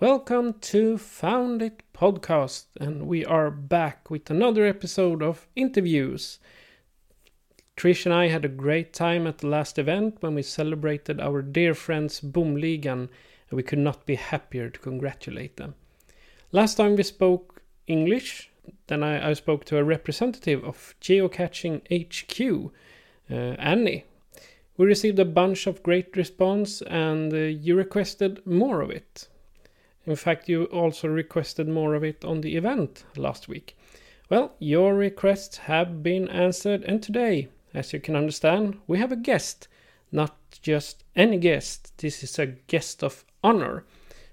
Welcome to Found It Podcast, and we are back with another episode of interviews. Trish and I had a great time at the last event when we celebrated our dear friends Boomligan, and we could not be happier to congratulate them. Last time we spoke English, then I, I spoke to a representative of Geocaching HQ, uh, Annie. We received a bunch of great response, and uh, you requested more of it. In fact, you also requested more of it on the event last week. Well, your requests have been answered, and today, as you can understand, we have a guest. Not just any guest, this is a guest of honor.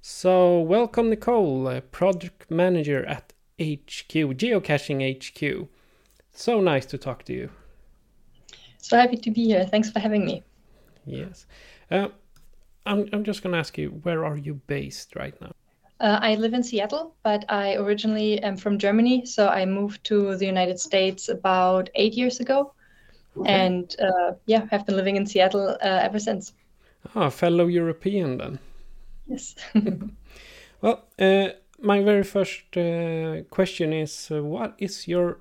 So, welcome, Nicole, uh, project manager at HQ, Geocaching HQ. So nice to talk to you. So happy to be here. Thanks for having me. Yes. Uh, I'm, I'm just going to ask you, where are you based right now? Uh, I live in Seattle, but I originally am from Germany. So I moved to the United States about eight years ago. And uh, yeah, have been living in Seattle uh, ever since. Ah, fellow European then. Yes. Well, uh, my very first uh, question is uh, what is your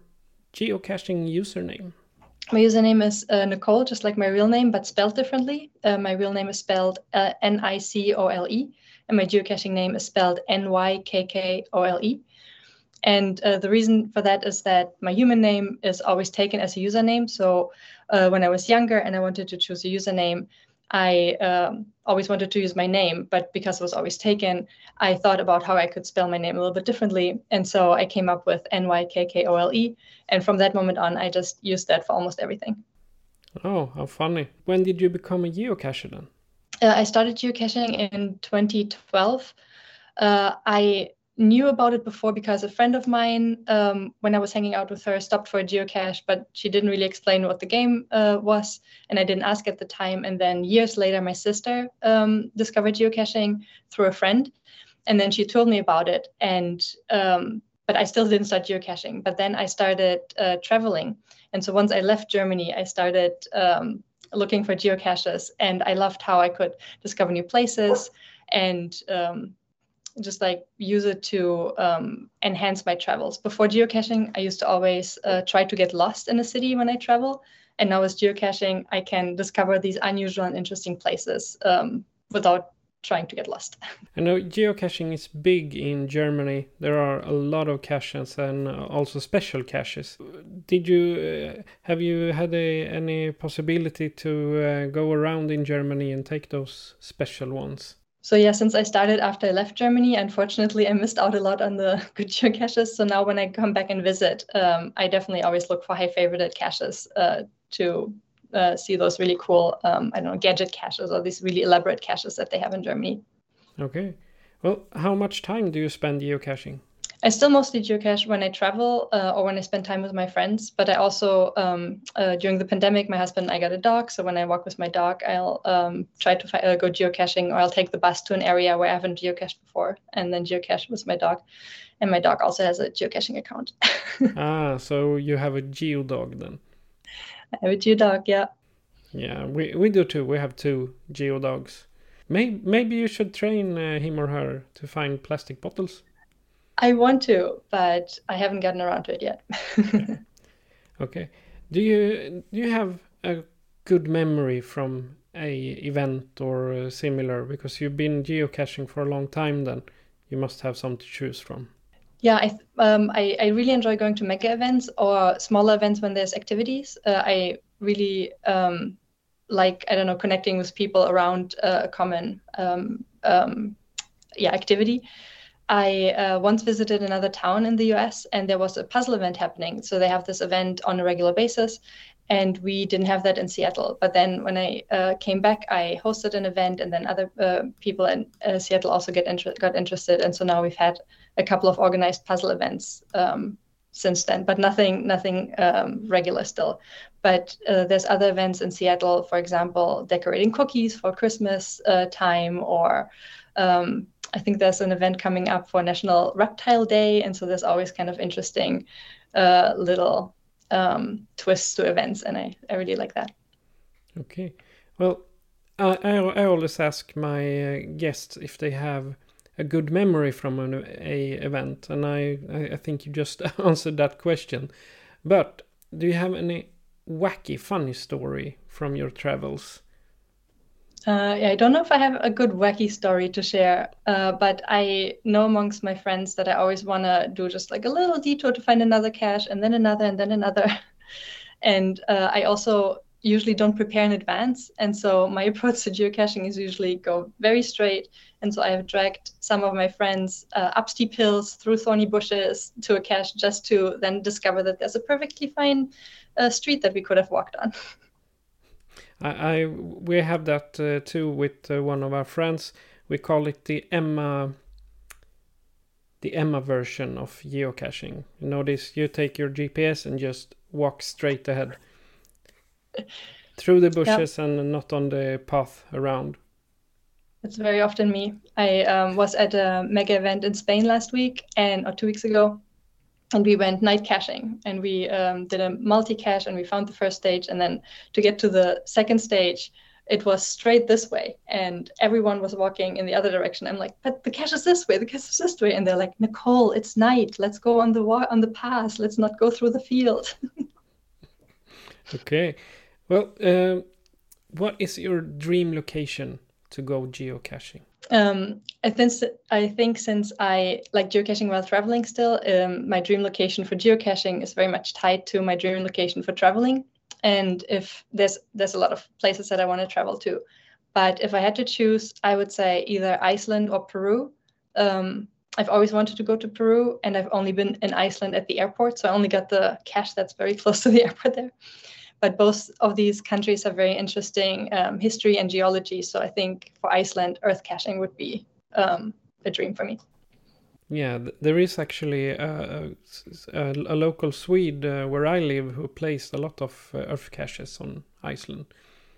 geocaching username? My username is uh, Nicole, just like my real name, but spelled differently. Uh, my real name is spelled uh, N I C O L E, and my geocaching name is spelled N Y K K O L E. And uh, the reason for that is that my human name is always taken as a username. So uh, when I was younger and I wanted to choose a username, I um, always wanted to use my name, but because it was always taken, I thought about how I could spell my name a little bit differently. And so I came up with N Y K K O L E. And from that moment on, I just used that for almost everything. Oh, how funny. When did you become a geocacher then? Uh, I started geocaching in 2012. Uh, I knew about it before because a friend of mine, um, when I was hanging out with her, stopped for a geocache, but she didn't really explain what the game uh, was, and I didn't ask at the time. And then years later, my sister um, discovered geocaching through a friend, and then she told me about it. And um, but I still didn't start geocaching. But then I started uh, traveling, and so once I left Germany, I started um, looking for geocaches, and I loved how I could discover new places and um, just like use it to um, enhance my travels. Before geocaching, I used to always uh, try to get lost in a city when I travel. And now with geocaching, I can discover these unusual and interesting places um, without trying to get lost. I know geocaching is big in Germany. There are a lot of caches and uh, also special caches. Did you uh, have you had a, any possibility to uh, go around in Germany and take those special ones? So yeah, since I started after I left Germany, unfortunately, I missed out a lot on the good geocaches. So now when I come back and visit, um, I definitely always look for high favorited caches uh, to uh, see those really cool, um, I don't know, gadget caches or these really elaborate caches that they have in Germany. Okay. Well, how much time do you spend geocaching? I still mostly geocache when I travel uh, or when I spend time with my friends. But I also, um, uh, during the pandemic, my husband and I got a dog. So when I walk with my dog, I'll um, try to fi- uh, go geocaching or I'll take the bus to an area where I haven't geocached before and then geocache with my dog. And my dog also has a geocaching account. ah, so you have a geo dog then? I have a geo dog, yeah. Yeah, we, we do too. We have two geo dogs. Maybe, maybe you should train uh, him or her to find plastic bottles. I want to, but I haven't gotten around to it yet. okay. Do you do you have a good memory from a event or uh, similar because you've been geocaching for a long time then? you must have some to choose from. Yeah, I, um, I, I really enjoy going to mega events or smaller events when there's activities. Uh, I really um, like I don't know connecting with people around uh, a common um, um, yeah activity. I uh, once visited another town in the US and there was a puzzle event happening. So they have this event on a regular basis, and we didn't have that in Seattle. But then when I uh, came back, I hosted an event, and then other uh, people in uh, Seattle also get inter- got interested, and so now we've had a couple of organized puzzle events um, since then, but nothing nothing um, regular still. But uh, there's other events in Seattle, for example, decorating cookies for Christmas uh, time or um, I think there's an event coming up for National Reptile Day, and so there's always kind of interesting uh, little um, twists to events, and I, I really like that. Okay, well, I I, always ask my uh, guests if they have a good memory from an a event, and I I think you just answered that question. But do you have any wacky, funny story from your travels? Uh, yeah, I don't know if I have a good wacky story to share, uh, but I know amongst my friends that I always want to do just like a little detour to find another cache and then another and then another. and uh, I also usually don't prepare in advance. And so my approach to geocaching is usually go very straight. And so I have dragged some of my friends uh, up steep hills through thorny bushes to a cache just to then discover that there's a perfectly fine uh, street that we could have walked on. I, I we have that uh, too with uh, one of our friends. We call it the Emma the Emma version of geocaching. You know you take your GPS and just walk straight ahead through the bushes and not on the path around. It's very often me. I um, was at a mega event in Spain last week and or two weeks ago, and we went night caching and we um, did a multi cache and we found the first stage and then to get to the second stage it was straight this way and everyone was walking in the other direction. I'm like but the cache is this way the cache is this way and they're like nicole it's night. Let's go on the wa- on the pass. Let's not go through the field. Okay. Well uh, what is your dream location to go geocaching um, I think I think since I like geocaching while traveling still, um, my dream location for geocaching is very much tied to my dream location for traveling. And if there's there's a lot of places that I want to travel to, but if I had to choose, I would say either Iceland or Peru. Um, I've always wanted to go to Peru, and I've only been in Iceland at the airport, so I only got the cache that's very close to the airport there but both of these countries have very interesting um, history and geology. So I think for Iceland, earth caching would be um, a dream for me. Yeah, there is actually a, a, a local Swede uh, where I live who plays a lot of uh, earth caches on Iceland.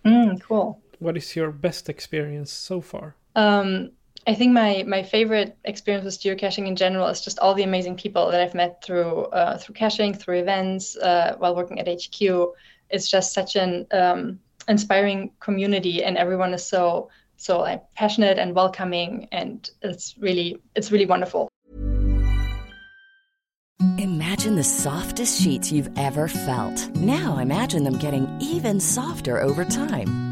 Mm, cool. What is your best experience so far? Um, I think my my favorite experience with geocaching in general is just all the amazing people that I've met through uh, through caching, through events, uh, while working at HQ it's just such an um, inspiring community, and everyone is so so like passionate and welcoming, and it's really it's really wonderful. Imagine the softest sheets you've ever felt. Now imagine them getting even softer over time.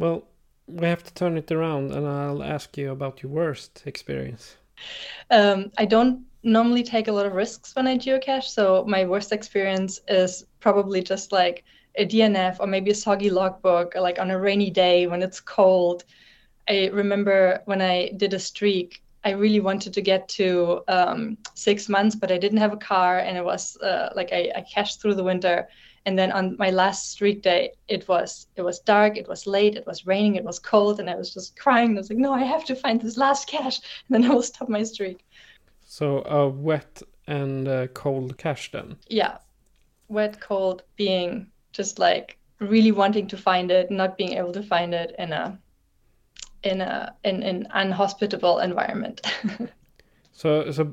Well, we have to turn it around, and I'll ask you about your worst experience. Um, I don't normally take a lot of risks when I geocache, so my worst experience is probably just like a DNF or maybe a soggy logbook, or like on a rainy day when it's cold. I remember when I did a streak I really wanted to get to um, six months, but I didn't have a car, and it was uh, like I, I cached through the winter. And then on my last streak day, it was it was dark, it was late, it was raining, it was cold, and I was just crying. I was like, no, I have to find this last cache, and then I will stop my streak. So a wet and uh, cold cache then. Yeah, wet, cold, being just like really wanting to find it, not being able to find it in a in a in an unhospitable environment. so so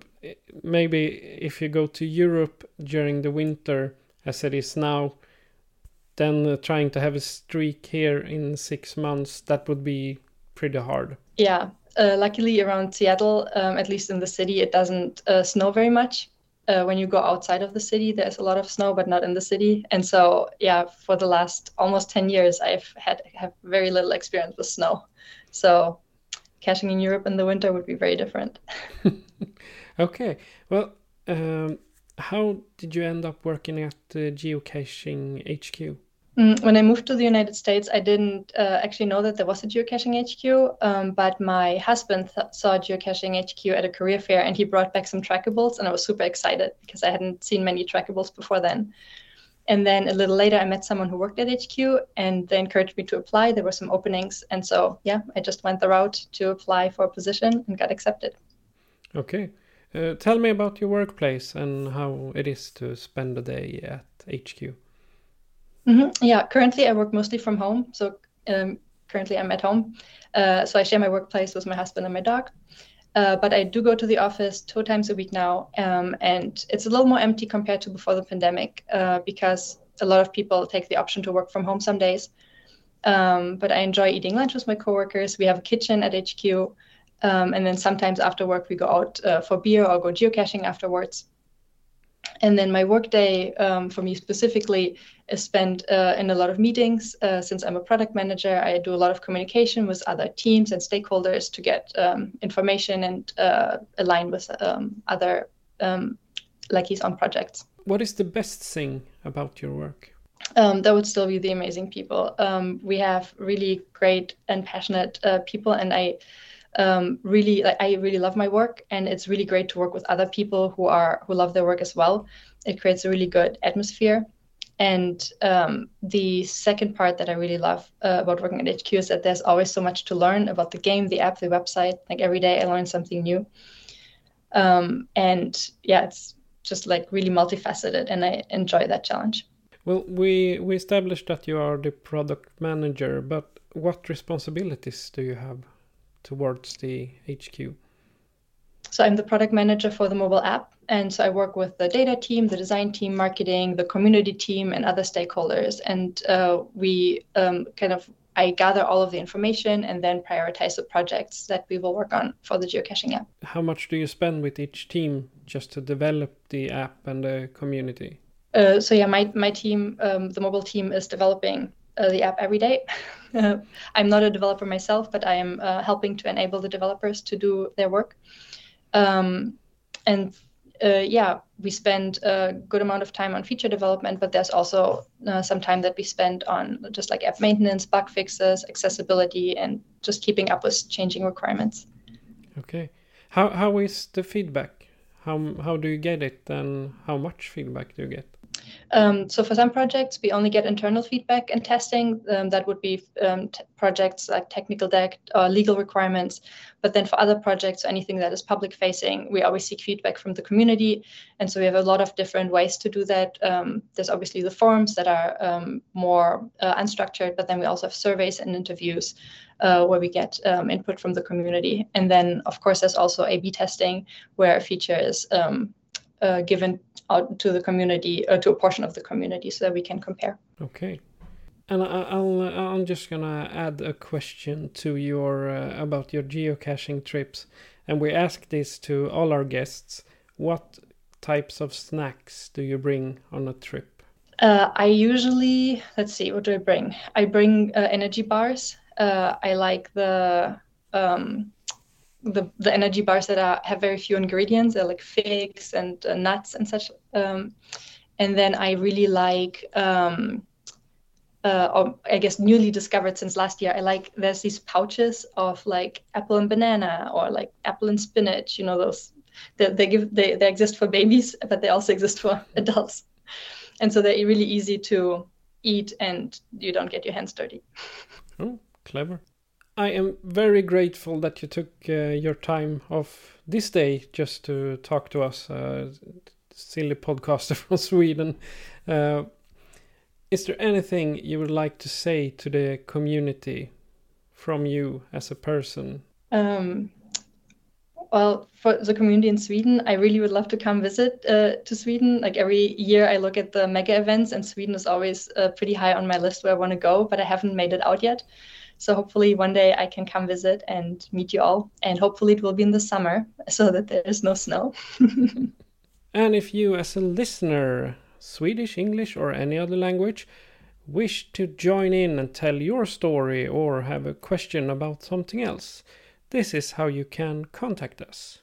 maybe if you go to Europe during the winter, as it is now, then uh, trying to have a streak here in six months that would be pretty hard. Yeah, uh, luckily around Seattle, um, at least in the city, it doesn't uh, snow very much. Uh, when you go outside of the city, there's a lot of snow, but not in the city. And so, yeah, for the last almost 10 years, I've had have very little experience with snow. So, caching in Europe in the winter would be very different. okay. Well, um, how did you end up working at uh, Geocaching HQ? Mm, when I moved to the United States, I didn't uh, actually know that there was a geocaching HQ, um, but my husband th- saw geocaching HQ at a career fair and he brought back some trackables, and I was super excited because I hadn't seen many trackables before then. And then a little later, I met someone who worked at HQ and they encouraged me to apply. There were some openings. And so, yeah, I just went the route to apply for a position and got accepted. Okay. Uh, tell me about your workplace and how it is to spend a day at HQ. Mm-hmm. Yeah, currently I work mostly from home. So um, currently I'm at home. Uh, so I share my workplace with my husband and my dog. Uh, but I do go to the office two times a week now. Um, and it's a little more empty compared to before the pandemic uh, because a lot of people take the option to work from home some days. Um, but I enjoy eating lunch with my coworkers. We have a kitchen at HQ. Um, and then sometimes after work, we go out uh, for beer or go geocaching afterwards. And then my workday um, for me specifically is spent uh, in a lot of meetings. Uh, since I'm a product manager, I do a lot of communication with other teams and stakeholders to get um, information and uh, align with um, other um, lackeys on projects. What is the best thing about your work? Um, that would still be the amazing people. Um, we have really great and passionate uh, people, and I um, really like I really love my work and it's really great to work with other people who are who love their work as well. It creates a really good atmosphere. And um, the second part that I really love uh, about working at HQ is that there's always so much to learn about the game, the app, the website. Like every day, I learn something new. Um, and yeah, it's just like really multifaceted, and I enjoy that challenge. Well, we we established that you are the product manager, but what responsibilities do you have? Towards the HQ? So I'm the product manager for the mobile app. And so I work with the data team, the design team, marketing, the community team, and other stakeholders. And uh, we um, kind of, I gather all of the information and then prioritize the projects that we will work on for the geocaching app. How much do you spend with each team just to develop the app and the community? Uh, so yeah, my, my team, um, the mobile team is developing uh, the app every day. I'm not a developer myself, but I am uh, helping to enable the developers to do their work. Um, and uh, yeah, we spend a good amount of time on feature development, but there's also uh, some time that we spend on just like app maintenance, bug fixes, accessibility, and just keeping up with changing requirements. Okay, how how is the feedback? How how do you get it, and how much feedback do you get? Um, so for some projects, we only get internal feedback and testing. Um, that would be um, projects like technical debt or legal requirements. But then for other projects, anything that is public facing, we always seek feedback from the community. And so we have a lot of different ways to do that. Um, there's obviously the forums that are um, more uh, unstructured, but then we also have surveys and interviews uh, where we get um, input from the community. And then, of course, there's also A/B testing where a feature is uh, given out to the community, uh, to a portion of the community, so that we can compare. Okay. And I'll, I'm just gonna add a question to your uh, about your geocaching trips, and we ask this to all our guests. What types of snacks do you bring on a trip? Uh, I usually let's see, what do I bring? I bring uh, energy bars. Uh, I like the um, the, the energy bars that are, have very few ingredients, they're like figs and uh, nuts and such. Um, and then I really like um, uh, or I guess newly discovered since last year. I like there's these pouches of like apple and banana or like apple and spinach. You know those they, they give they, they exist for babies, but they also exist for adults, and so they're really easy to eat and you don't get your hands dirty. Oh, clever. I am very grateful that you took uh, your time off this day just to talk to us, uh, silly podcaster from Sweden. Uh, is there anything you would like to say to the community from you as a person? Um, well, for the community in Sweden, I really would love to come visit uh, to Sweden. Like every year, I look at the mega events, and Sweden is always uh, pretty high on my list where I want to go, but I haven't made it out yet. So hopefully one day I can come visit and meet you all. And hopefully it will be in the summer so that there is no snow. and if you, as a listener, Swedish, English, or any other language, wish to join in and tell your story or have a question about something else, this is how you can contact us.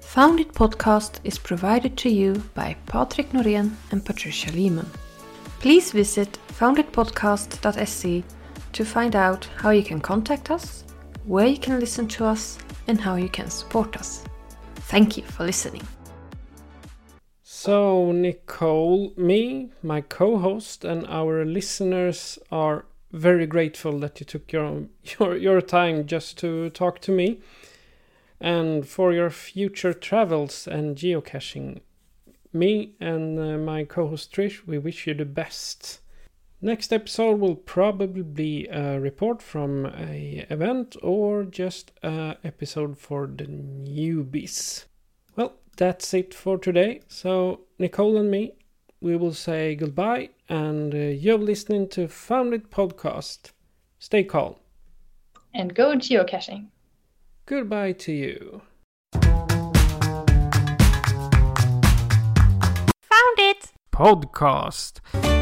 Foundit podcast is provided to you by Patrick Norén and Patricia Lehman. Please visit founditpodcast.se to find out how you can contact us, where you can listen to us, and how you can support us. Thank you for listening. So, Nicole, me, my co host, and our listeners are very grateful that you took your, your, your time just to talk to me. And for your future travels and geocaching, me and uh, my co host Trish, we wish you the best. Next episode will probably be a report from a event or just a episode for the newbies. Well, that's it for today. So Nicole and me, we will say goodbye, and uh, you're listening to Foundit Podcast. Stay calm. And go geocaching. Goodbye to you. Found it! Podcast.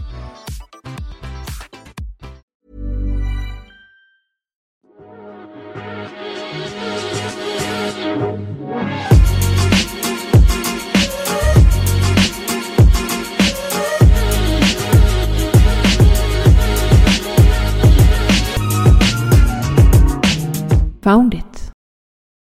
Found it.